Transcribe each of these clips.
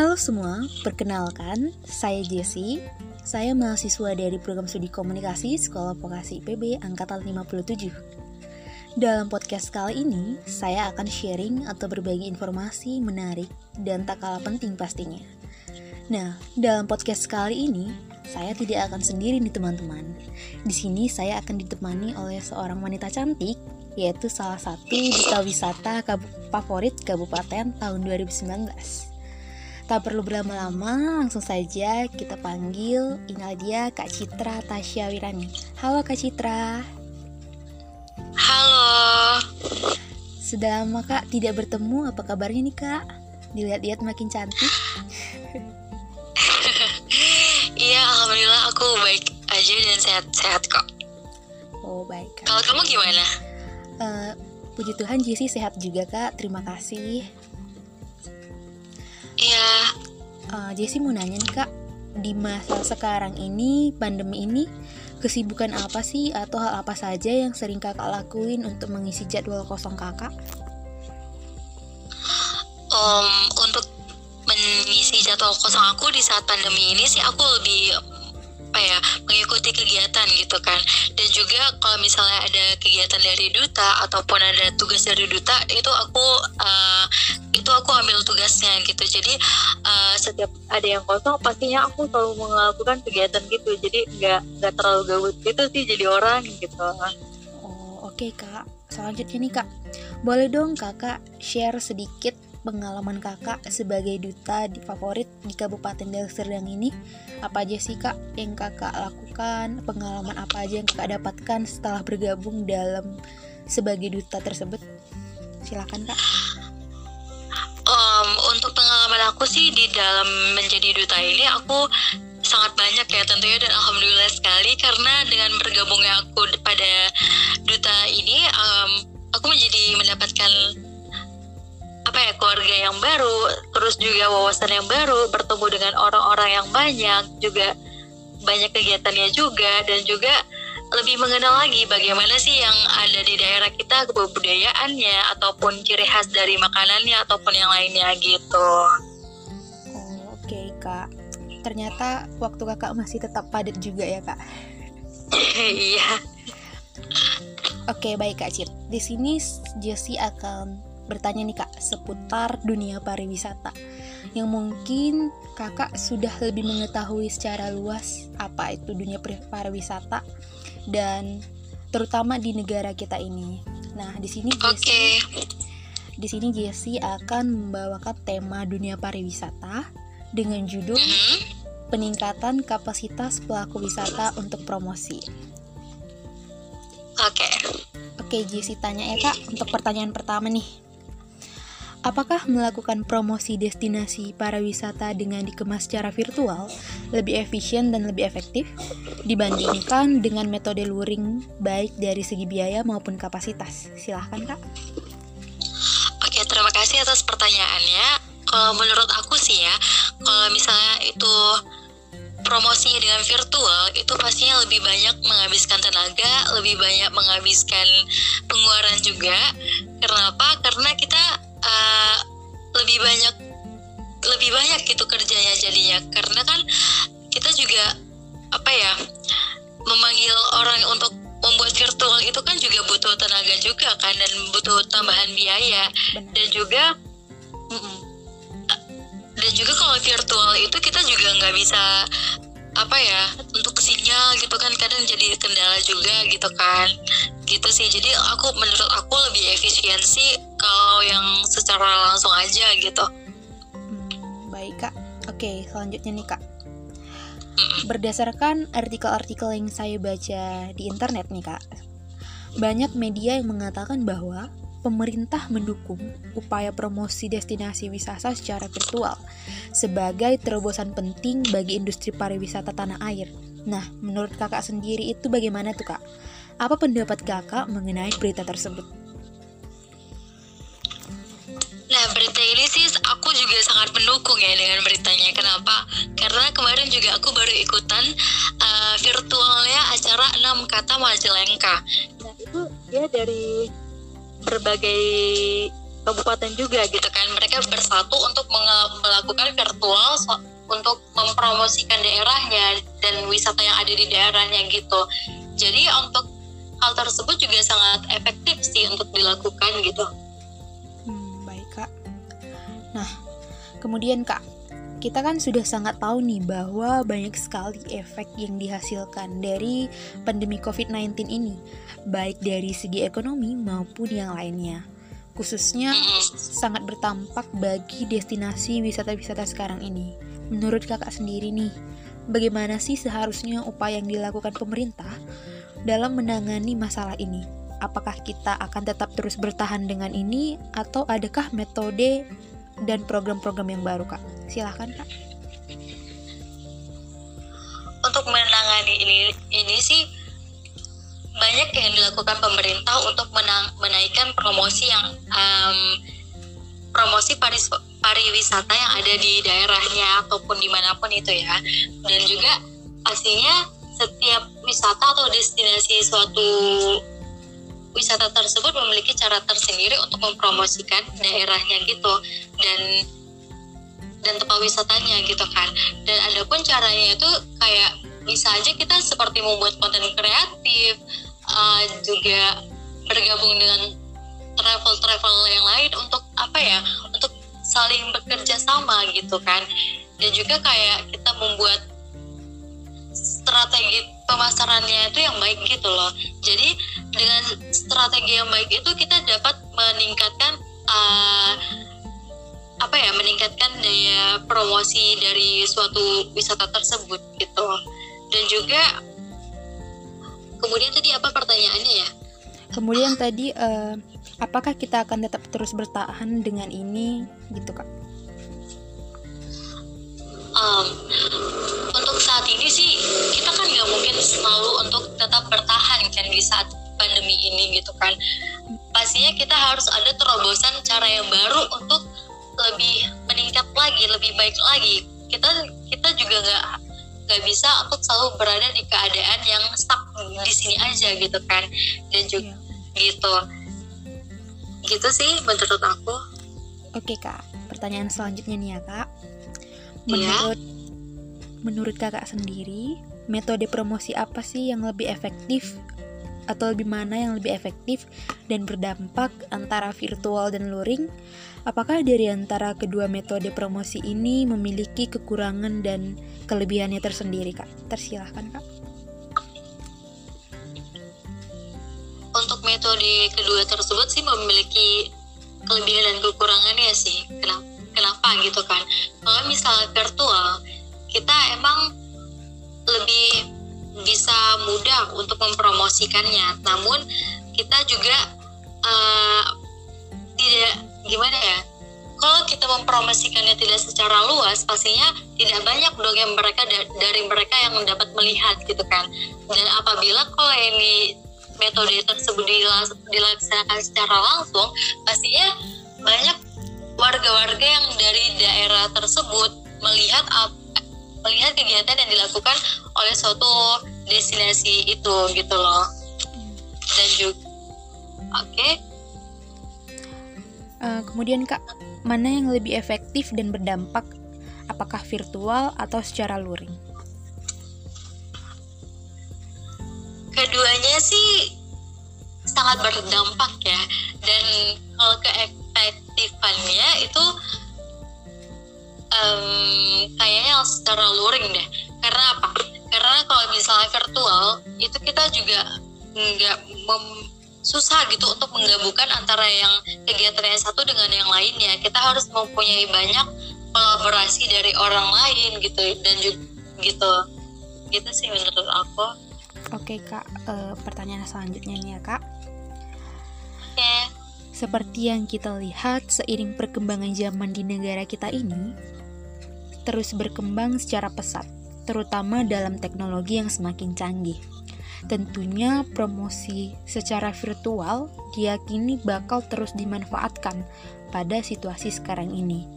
Halo semua, perkenalkan, saya Jessie. Saya mahasiswa dari program studi komunikasi Sekolah Vokasi IPB Angkatan 57. Dalam podcast kali ini, saya akan sharing atau berbagi informasi menarik dan tak kalah penting pastinya. Nah, dalam podcast kali ini, saya tidak akan sendiri nih teman-teman. Di sini saya akan ditemani oleh seorang wanita cantik, yaitu salah satu duta wisata favorit Kabupaten tahun 2019. Tak perlu berlama-lama, langsung saja kita panggil inilah dia Kak Citra Tasya Wirani. Halo Kak Citra. Halo. Sudah lama Kak tidak bertemu, apa kabarnya nih Kak? Dilihat-lihat makin cantik. Iya, alhamdulillah aku baik aja dan sehat-sehat kok. Oh baik Kak. Kalau kamu gimana? Uh, puji Tuhan Jesse sehat juga Kak, terima kasih. Uh, Jesse mau nanya nih Kak, di masa sekarang ini, pandemi ini, kesibukan apa sih atau hal apa saja yang sering kakak lakuin untuk mengisi jadwal kosong kakak? Um, untuk mengisi jadwal kosong aku di saat pandemi ini sih aku lebih apa ya mengikuti kegiatan gitu kan. Dan juga kalau misalnya ada kegiatan dari duta ataupun ada tugas dari duta itu aku uh, itu aku ambil tugasnya gitu. Jadi uh, setiap ada yang kosong pastinya aku selalu melakukan kegiatan gitu. Jadi nggak nggak terlalu gabut gitu sih jadi orang gitu. Oh oke okay, kak. Selanjutnya nih kak. Boleh dong kakak share sedikit pengalaman kakak sebagai duta di favorit di Kabupaten Deli Serdang ini? Apa aja sih kak yang kakak lakukan? Pengalaman apa aja yang kakak dapatkan setelah bergabung dalam sebagai duta tersebut? Silakan kak um, untuk pengalaman aku sih di dalam menjadi duta ini aku sangat banyak ya tentunya dan alhamdulillah sekali karena dengan bergabungnya aku pada duta ini um, aku menjadi mendapatkan apa ya keluarga yang baru terus juga wawasan yang baru bertemu dengan orang-orang yang banyak juga banyak kegiatannya juga dan juga lebih mengenal lagi bagaimana sih yang ada di daerah kita kebudayaannya ataupun ciri khas dari makanannya ataupun yang lainnya gitu. Oh, Oke okay, kak, ternyata waktu kakak masih tetap padat juga ya kak. Iya. Oke okay, baik kak Cip. Di sini Jessie akan bertanya nih kak seputar dunia pariwisata yang mungkin kakak sudah lebih mengetahui secara luas apa itu dunia pariwisata dan terutama di negara kita ini. Nah di sini Jessie, okay. di sini Jessie akan membawakan tema dunia pariwisata dengan judul mm -hmm. peningkatan kapasitas pelaku wisata untuk promosi. Oke. Okay. Oke, Jessie tanya ya kak untuk pertanyaan pertama nih. Apakah melakukan promosi destinasi pariwisata dengan dikemas secara virtual lebih efisien dan lebih efektif dibandingkan dengan metode luring baik dari segi biaya maupun kapasitas? Silahkan kak. Oke, terima kasih atas pertanyaannya. Kalau menurut aku sih ya, kalau misalnya itu promosi dengan virtual itu pastinya lebih banyak menghabiskan tenaga, lebih banyak menghabiskan pengeluaran juga. Kenapa? Karena kita uh, lebih banyak lebih banyak gitu kerjanya jadinya. Karena kan kita juga apa ya memanggil orang untuk membuat virtual itu kan juga butuh tenaga juga kan dan butuh tambahan biaya. Dan juga dan juga kalau virtual itu kita juga nggak bisa apa ya untuk sinyal gitu kan kadang jadi kendala juga gitu kan. Gitu sih. Jadi aku menurut aku lebih efisiensi kalau yang secara langsung aja gitu hmm, baik kak oke selanjutnya nih kak berdasarkan artikel-artikel yang saya baca di internet nih kak banyak media yang mengatakan bahwa pemerintah mendukung upaya promosi destinasi wisata secara virtual sebagai terobosan penting bagi industri pariwisata tanah air. Nah, menurut kakak sendiri itu bagaimana tuh kak? Apa pendapat kakak mengenai berita tersebut? Berita ini sih aku juga sangat mendukung ya dengan beritanya. Kenapa? Karena kemarin juga aku baru ikutan uh, virtualnya acara 6 kata Majalengka. Nah, itu dia dari berbagai kabupaten juga gitu kan mereka bersatu untuk melakukan virtual so untuk mempromosikan daerahnya dan wisata yang ada di daerahnya gitu jadi untuk hal tersebut juga sangat efektif sih untuk dilakukan gitu kemudian kak kita kan sudah sangat tahu nih bahwa banyak sekali efek yang dihasilkan dari pandemi COVID-19 ini, baik dari segi ekonomi maupun yang lainnya. Khususnya sangat bertampak bagi destinasi wisata-wisata sekarang ini. Menurut kakak sendiri nih, bagaimana sih seharusnya upaya yang dilakukan pemerintah dalam menangani masalah ini? Apakah kita akan tetap terus bertahan dengan ini atau adakah metode dan program-program yang baru kak. Silahkan kak. Untuk menangani ini ini sih banyak yang dilakukan pemerintah untuk menang, menaikkan promosi yang um, promosi paris, pariwisata yang ada di daerahnya ataupun di mana pun itu ya. Dan juga pastinya setiap wisata atau destinasi suatu wisata tersebut memiliki cara tersendiri untuk mempromosikan daerahnya gitu dan dan tempat wisatanya gitu kan. Dan ada pun caranya itu kayak bisa aja kita seperti membuat konten kreatif uh, juga bergabung dengan travel-travel yang lain untuk apa ya untuk saling bekerja sama gitu kan. Dan juga kayak kita membuat strategi pemasarannya itu yang baik gitu loh. Jadi dengan strategi yang baik itu kita dapat meningkatkan uh, apa ya meningkatkan daya promosi dari suatu wisata tersebut gitu. Dan juga kemudian tadi apa pertanyaannya ya? Kemudian tadi uh, apakah kita akan tetap terus bertahan dengan ini gitu kak? um, saat ini sih kita kan nggak mungkin selalu untuk tetap bertahan kan di saat pandemi ini gitu kan. Pastinya kita harus ada terobosan cara yang baru untuk lebih meningkat lagi lebih baik lagi. Kita kita juga nggak nggak bisa untuk selalu berada di keadaan yang stuck di sini aja gitu kan. Dan juga yeah. gitu. Gitu sih menurut aku. Oke kak. Pertanyaan selanjutnya nih ya kak. Menurut ya. Menurut kakak sendiri, metode promosi apa sih yang lebih efektif atau lebih mana yang lebih efektif dan berdampak antara virtual dan luring? Apakah dari antara kedua metode promosi ini memiliki kekurangan dan kelebihannya tersendiri, Kak? Tersilahkan, Kak. Untuk metode kedua tersebut sih memiliki kelebihan dan kekurangannya sih. Kenapa? kenapa gitu kan kalau misalnya virtual kita emang lebih bisa mudah untuk mempromosikannya. Namun kita juga uh, tidak gimana ya kalau kita mempromosikannya tidak secara luas pastinya tidak banyak dong yang mereka dari mereka yang dapat melihat gitu kan. Dan apabila kalau ini metode tersebut dilaksanakan secara langsung pastinya banyak warga-warga yang dari daerah tersebut melihat melihat kegiatan yang dilakukan oleh suatu destinasi itu gitu loh. Dan juga oke. Okay. uh, kemudian kak mana yang lebih efektif dan berdampak? Apakah virtual atau secara luring? Keduanya sih sangat berdampak ya. Dan kalau ke keefektifannya itu um, kayaknya secara luring deh. Karena apa? Karena kalau misalnya virtual itu kita juga nggak susah gitu untuk menggabungkan antara yang kegiatan yang satu dengan yang lainnya. Kita harus mempunyai banyak kolaborasi dari orang lain gitu dan juga gitu. Gitu sih menurut aku. Oke kak. Uh, pertanyaan selanjutnya nih ya kak. Oke. Seperti yang kita lihat seiring perkembangan zaman di negara kita ini, terus berkembang secara pesat, terutama dalam teknologi yang semakin canggih. Tentunya promosi secara virtual diyakini bakal terus dimanfaatkan pada situasi sekarang ini.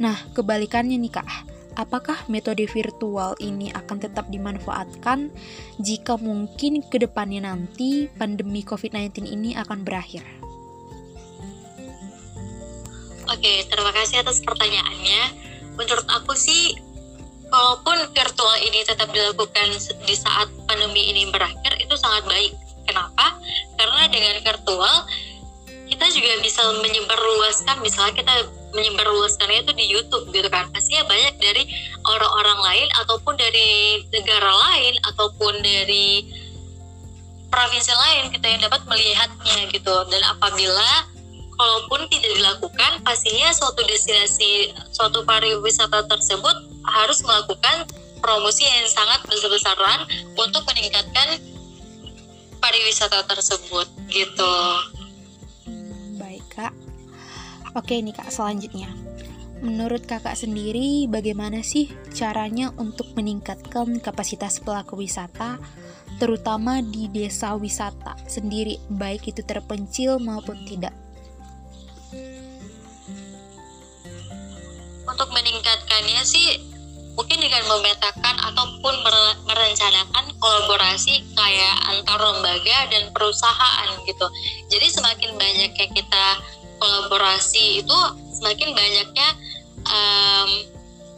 Nah, kebalikannya nih Kak, apakah metode virtual ini akan tetap dimanfaatkan jika mungkin ke depannya nanti pandemi COVID-19 ini akan berakhir? Oke, terima kasih atas pertanyaannya. Menurut aku sih, kalaupun virtual ini tetap dilakukan di saat pandemi ini berakhir, itu sangat baik. Kenapa? Karena dengan virtual, kita juga bisa menyebarluaskan, misalnya kita menyebarluaskannya itu di YouTube gitu kan. Pastinya banyak dari orang-orang lain, ataupun dari negara lain, ataupun dari provinsi lain kita yang dapat melihatnya gitu. Dan apabila kalaupun tidak dilakukan, pastinya suatu destinasi, suatu pariwisata tersebut harus melakukan promosi yang sangat besar-besaran untuk meningkatkan pariwisata tersebut gitu. Baik kak. Oke nih kak selanjutnya. Menurut kakak sendiri, bagaimana sih caranya untuk meningkatkan kapasitas pelaku wisata, terutama di desa wisata sendiri, baik itu terpencil maupun tidak? Untuk meningkatkannya sih mungkin dengan memetakan ataupun merencanakan kolaborasi kayak antar lembaga dan perusahaan gitu. Jadi semakin banyaknya kita kolaborasi itu semakin banyaknya um,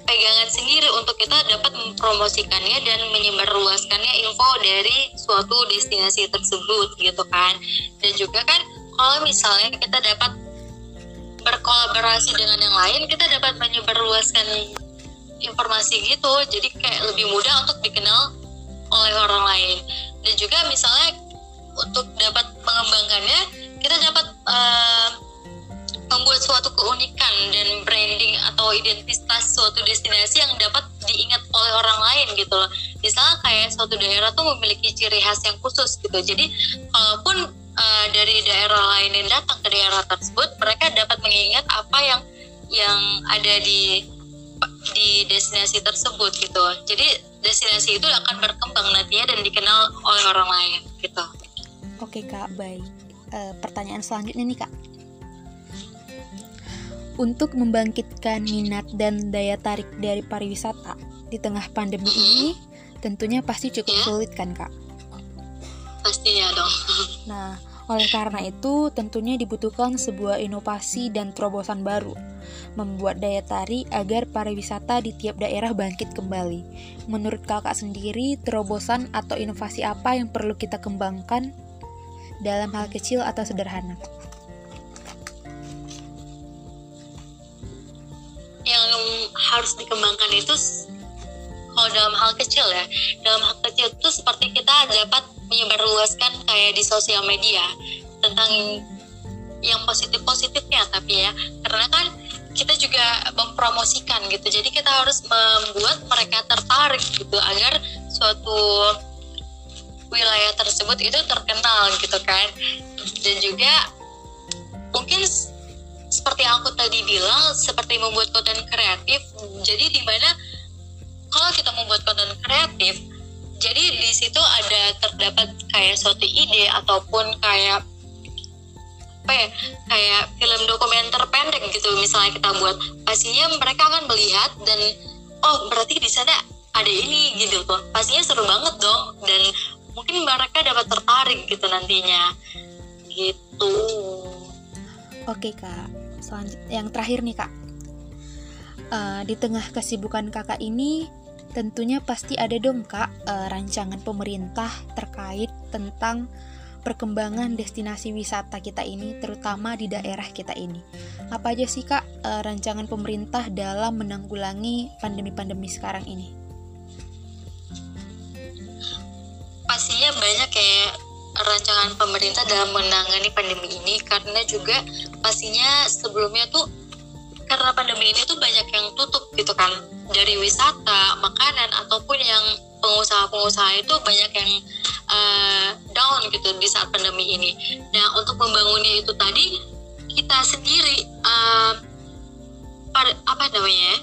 pegangan sendiri untuk kita dapat mempromosikannya dan menyebarluaskannya info dari suatu destinasi tersebut gitu kan. Dan juga kan kalau misalnya kita dapat berkolaborasi dengan yang lain kita dapat menyebarluaskan informasi gitu jadi kayak lebih mudah untuk dikenal oleh orang lain dan juga misalnya untuk dapat mengembangkannya kita dapat uh, membuat suatu keunikan dan branding atau identitas suatu destinasi yang dapat diingat oleh orang lain gitu loh. Misalnya kayak suatu daerah tuh memiliki ciri khas yang khusus gitu. Jadi kalaupun uh, dari daerah lain yang datang ke daerah tersebut mereka dapat mengingat apa yang yang ada di di destinasi tersebut gitu. Jadi destinasi itu akan berkembang nantinya dan dikenal oleh orang lain gitu. Oke kak baik. Uh, pertanyaan selanjutnya nih kak. Untuk membangkitkan minat dan daya tarik dari pariwisata di tengah pandemi mm -hmm. ini tentunya pasti cukup yeah. sulit kan kak pastinya dong nah oleh karena itu, tentunya dibutuhkan sebuah inovasi dan terobosan baru, membuat daya tarik agar pariwisata di tiap daerah bangkit kembali. Menurut kakak sendiri, terobosan atau inovasi apa yang perlu kita kembangkan dalam hal kecil atau sederhana? Yang harus dikembangkan itu kalau dalam hal kecil ya, dalam hal kecil itu seperti kita dapat menyebarluaskan kayak di sosial media tentang yang positif-positifnya tapi ya. Karena kan kita juga mempromosikan gitu jadi kita harus membuat mereka tertarik gitu agar suatu wilayah tersebut itu terkenal gitu kan. Dan juga mungkin seperti aku tadi bilang seperti membuat konten kreatif jadi di mana kalau kita membuat konten kreatif jadi di situ ada terdapat kayak suatu ide ataupun kayak apa ya kayak film dokumenter pendek gitu. Misalnya kita buat pastinya mereka akan melihat dan oh berarti di sana ada ini gitu tuh pastinya seru banget dong dan mungkin mereka dapat tertarik gitu nantinya. Gitu. Oke kak. Selanjutnya yang terakhir nih kak. Uh, di tengah kesibukan kakak ini tentunya pasti ada dong kak uh, rancangan pemerintah terkait tentang perkembangan destinasi wisata kita ini terutama di daerah kita ini. Apa aja sih kak uh, rancangan pemerintah dalam menanggulangi pandemi-pandemi sekarang ini? Pastinya banyak kayak rancangan pemerintah dalam menangani pandemi ini karena juga pastinya sebelumnya tuh karena pandemi ini tuh banyak yang tutup gitu kan dari wisata, makanan ataupun yang pengusaha-pengusaha itu banyak yang uh, down gitu di saat pandemi ini. Nah untuk membangunnya itu tadi kita sendiri uh, apa namanya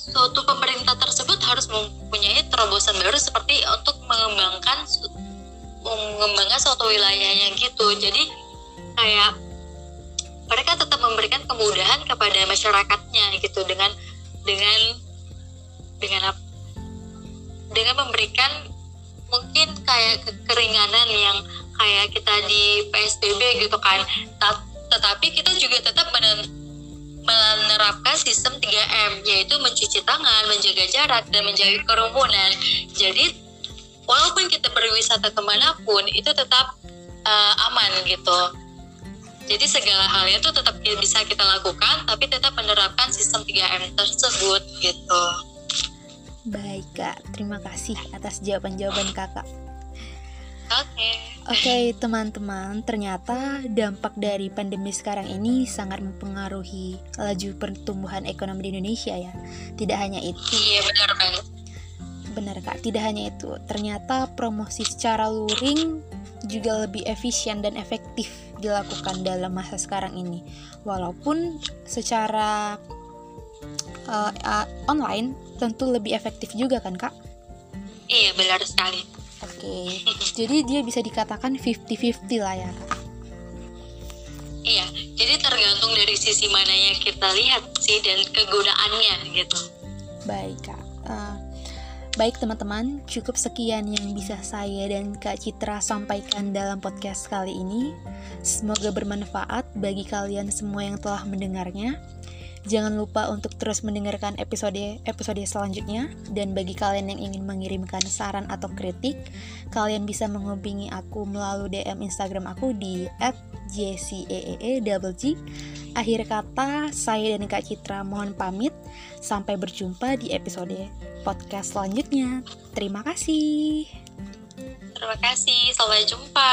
suatu pemerintah tersebut harus mempunyai terobosan baru seperti untuk mengembangkan mengembangkan suatu wilayahnya gitu. Jadi kayak mereka tetap memberikan kemudahan kepada masyarakatnya gitu dengan dengan dengan dengan memberikan mungkin kayak kekeringanan yang kayak kita di PSBB gitu kan tetapi kita juga tetap men menerapkan sistem 3M, yaitu mencuci tangan, menjaga jarak, dan menjauhi kerumunan. Jadi, walaupun kita berwisata ke mana pun, itu tetap uh, aman gitu. Jadi segala halnya itu tetap bisa kita lakukan, tapi tetap menerapkan sistem 3M tersebut gitu. Baik kak, terima kasih atas jawaban-jawaban kakak. Oke. Okay. Oke okay, teman-teman, ternyata dampak dari pandemi sekarang ini sangat mempengaruhi laju pertumbuhan ekonomi di Indonesia ya. Tidak hanya itu. Iya benar banget. Benar kak, tidak hanya itu. Ternyata promosi secara luring juga lebih efisien dan efektif dilakukan dalam masa sekarang ini. Walaupun secara uh, uh, online tentu lebih efektif juga kan kak? Iya benar sekali. Oke, jadi dia bisa dikatakan 50-50 lah ya kak. Iya, jadi tergantung dari sisi mana yang kita lihat sih dan kegunaannya gitu. Baik kak. Uh, baik teman-teman, cukup sekian yang bisa saya dan Kak Citra sampaikan dalam podcast kali ini. Semoga bermanfaat bagi kalian semua yang telah mendengarnya. Jangan lupa untuk terus mendengarkan episode-episode selanjutnya dan bagi kalian yang ingin mengirimkan saran atau kritik, kalian bisa menghubungi aku melalui DM Instagram aku di @jceeeg. Akhir kata, saya dan Kak Citra mohon pamit. Sampai berjumpa di episode podcast selanjutnya. Terima kasih. Terima kasih. Sampai jumpa.